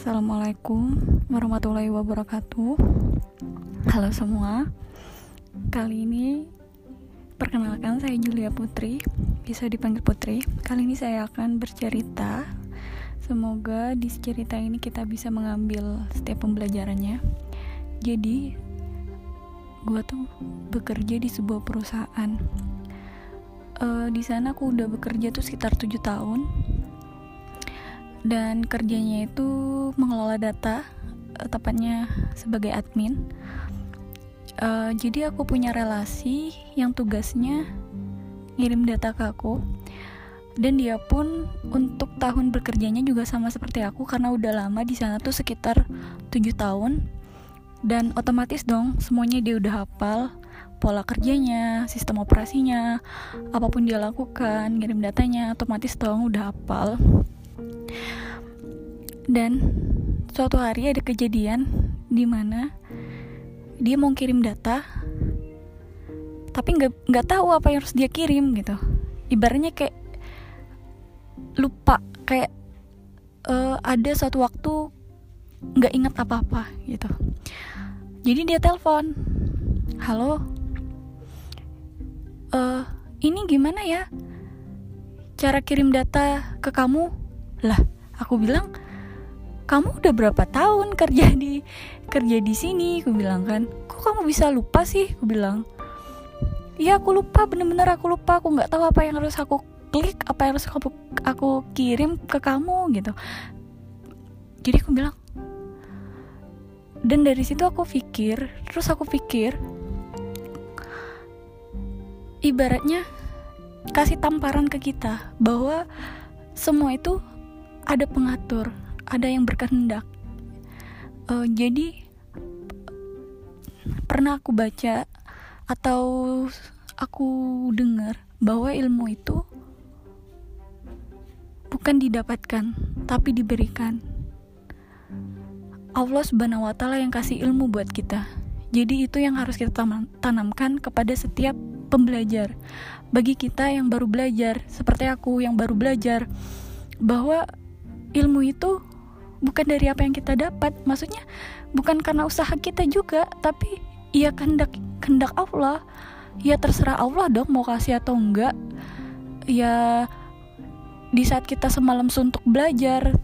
Assalamualaikum warahmatullahi wabarakatuh. Halo semua. Kali ini Perkenalkan saya Julia Putri Bisa dipanggil Putri. Kali ini saya akan bercerita. Semoga di cerita ini kita bisa mengambil setiap pembelajarannya. Jadi Gue tuh bekerja di sebuah perusahaan. Uh, Di sana aku udah bekerja tuh sekitar 7 tahun dan kerjanya itu mengelola data uh, tepatnya sebagai admin. Uh, jadi aku punya relasi yang tugasnya ngirim data ke aku. Dan dia pun untuk tahun bekerjanya juga sama seperti aku karena udah lama di sana tuh sekitar 7 tahun. Dan otomatis dong semuanya dia udah hafal pola kerjanya, sistem operasinya, apa pun dia lakukan, ngirim datanya otomatis dong udah hafal dan suatu hari ada kejadian di mana dia mau kirim data tapi nggak nggak tahu apa yang harus dia kirim gitu. Ibaratnya kayak lupa kayak uh, ada suatu waktu nggak ingat apa apa gitu. Jadi dia telepon halo uh, ini gimana ya? Cara kirim data ke kamu lah aku bilang kamu udah berapa tahun kerja di kerja di sini? Aku bilang kan kok kamu bisa lupa sih? Aku bilang iya aku lupa bener-bener aku lupa. Aku nggak tahu apa yang harus aku klik apa yang harus aku aku kirim ke kamu gitu. Jadi aku bilang dan dari situ aku pikir terus aku pikir ibaratnya kasih tamparan ke kita bahwa semua itu ada pengatur, ada yang berkehendak. Uh, jadi pernah aku baca atau aku dengar bahwa ilmu itu bukan didapatkan, tapi diberikan. Allah Subhanahu wa taala yang kasih ilmu buat kita. Jadi itu yang harus kita tanamkan kepada setiap pembelajar. Bagi kita yang baru belajar, seperti aku yang baru belajar, bahwa ilmu itu bukan dari apa yang kita dapat. Maksudnya bukan karena usaha kita juga tapi ya kehendak kehendak Allah. Ya terserah Allah dong mau kasih atau enggak. Ya di saat kita semalam suntuk belajar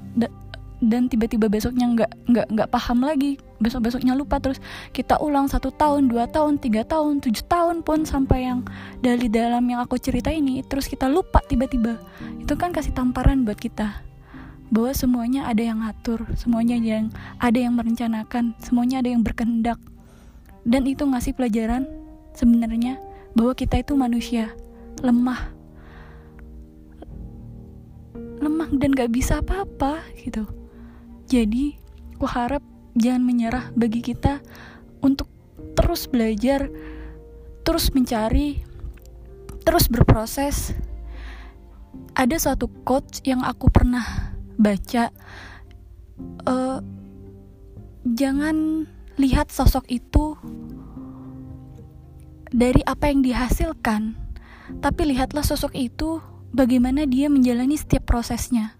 dan tiba-tiba besoknya nggak nggak nggak paham lagi besok besoknya lupa terus kita ulang satu tahun dua tahun tiga tahun tujuh tahun pun sampai yang dari dalam yang aku cerita ini terus kita lupa tiba-tiba. Itu kan kasih tamparan buat kita bahwa semuanya ada yang ngatur, semuanya yang ada yang merencanakan, semuanya ada yang berkehendak. Dan itu ngasih pelajaran sebenarnya bahwa kita itu manusia, lemah. Lemah dan gak bisa apa-apa gitu. Jadi, aku harap jangan menyerah bagi kita untuk terus belajar, terus mencari, terus berproses. Ada suatu quote yang aku pernah baca uh, jangan lihat sosok itu dari apa yang dihasilkan tapi lihatlah sosok itu bagaimana dia menjalani setiap prosesnya.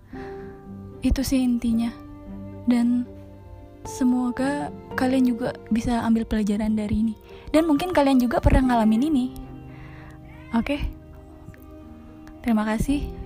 Itu sih intinya. Dan semoga kalian juga bisa ambil pelajaran dari ini. Dan mungkin kalian juga pernah ngalamin ini. Oke? Okay? terima kasih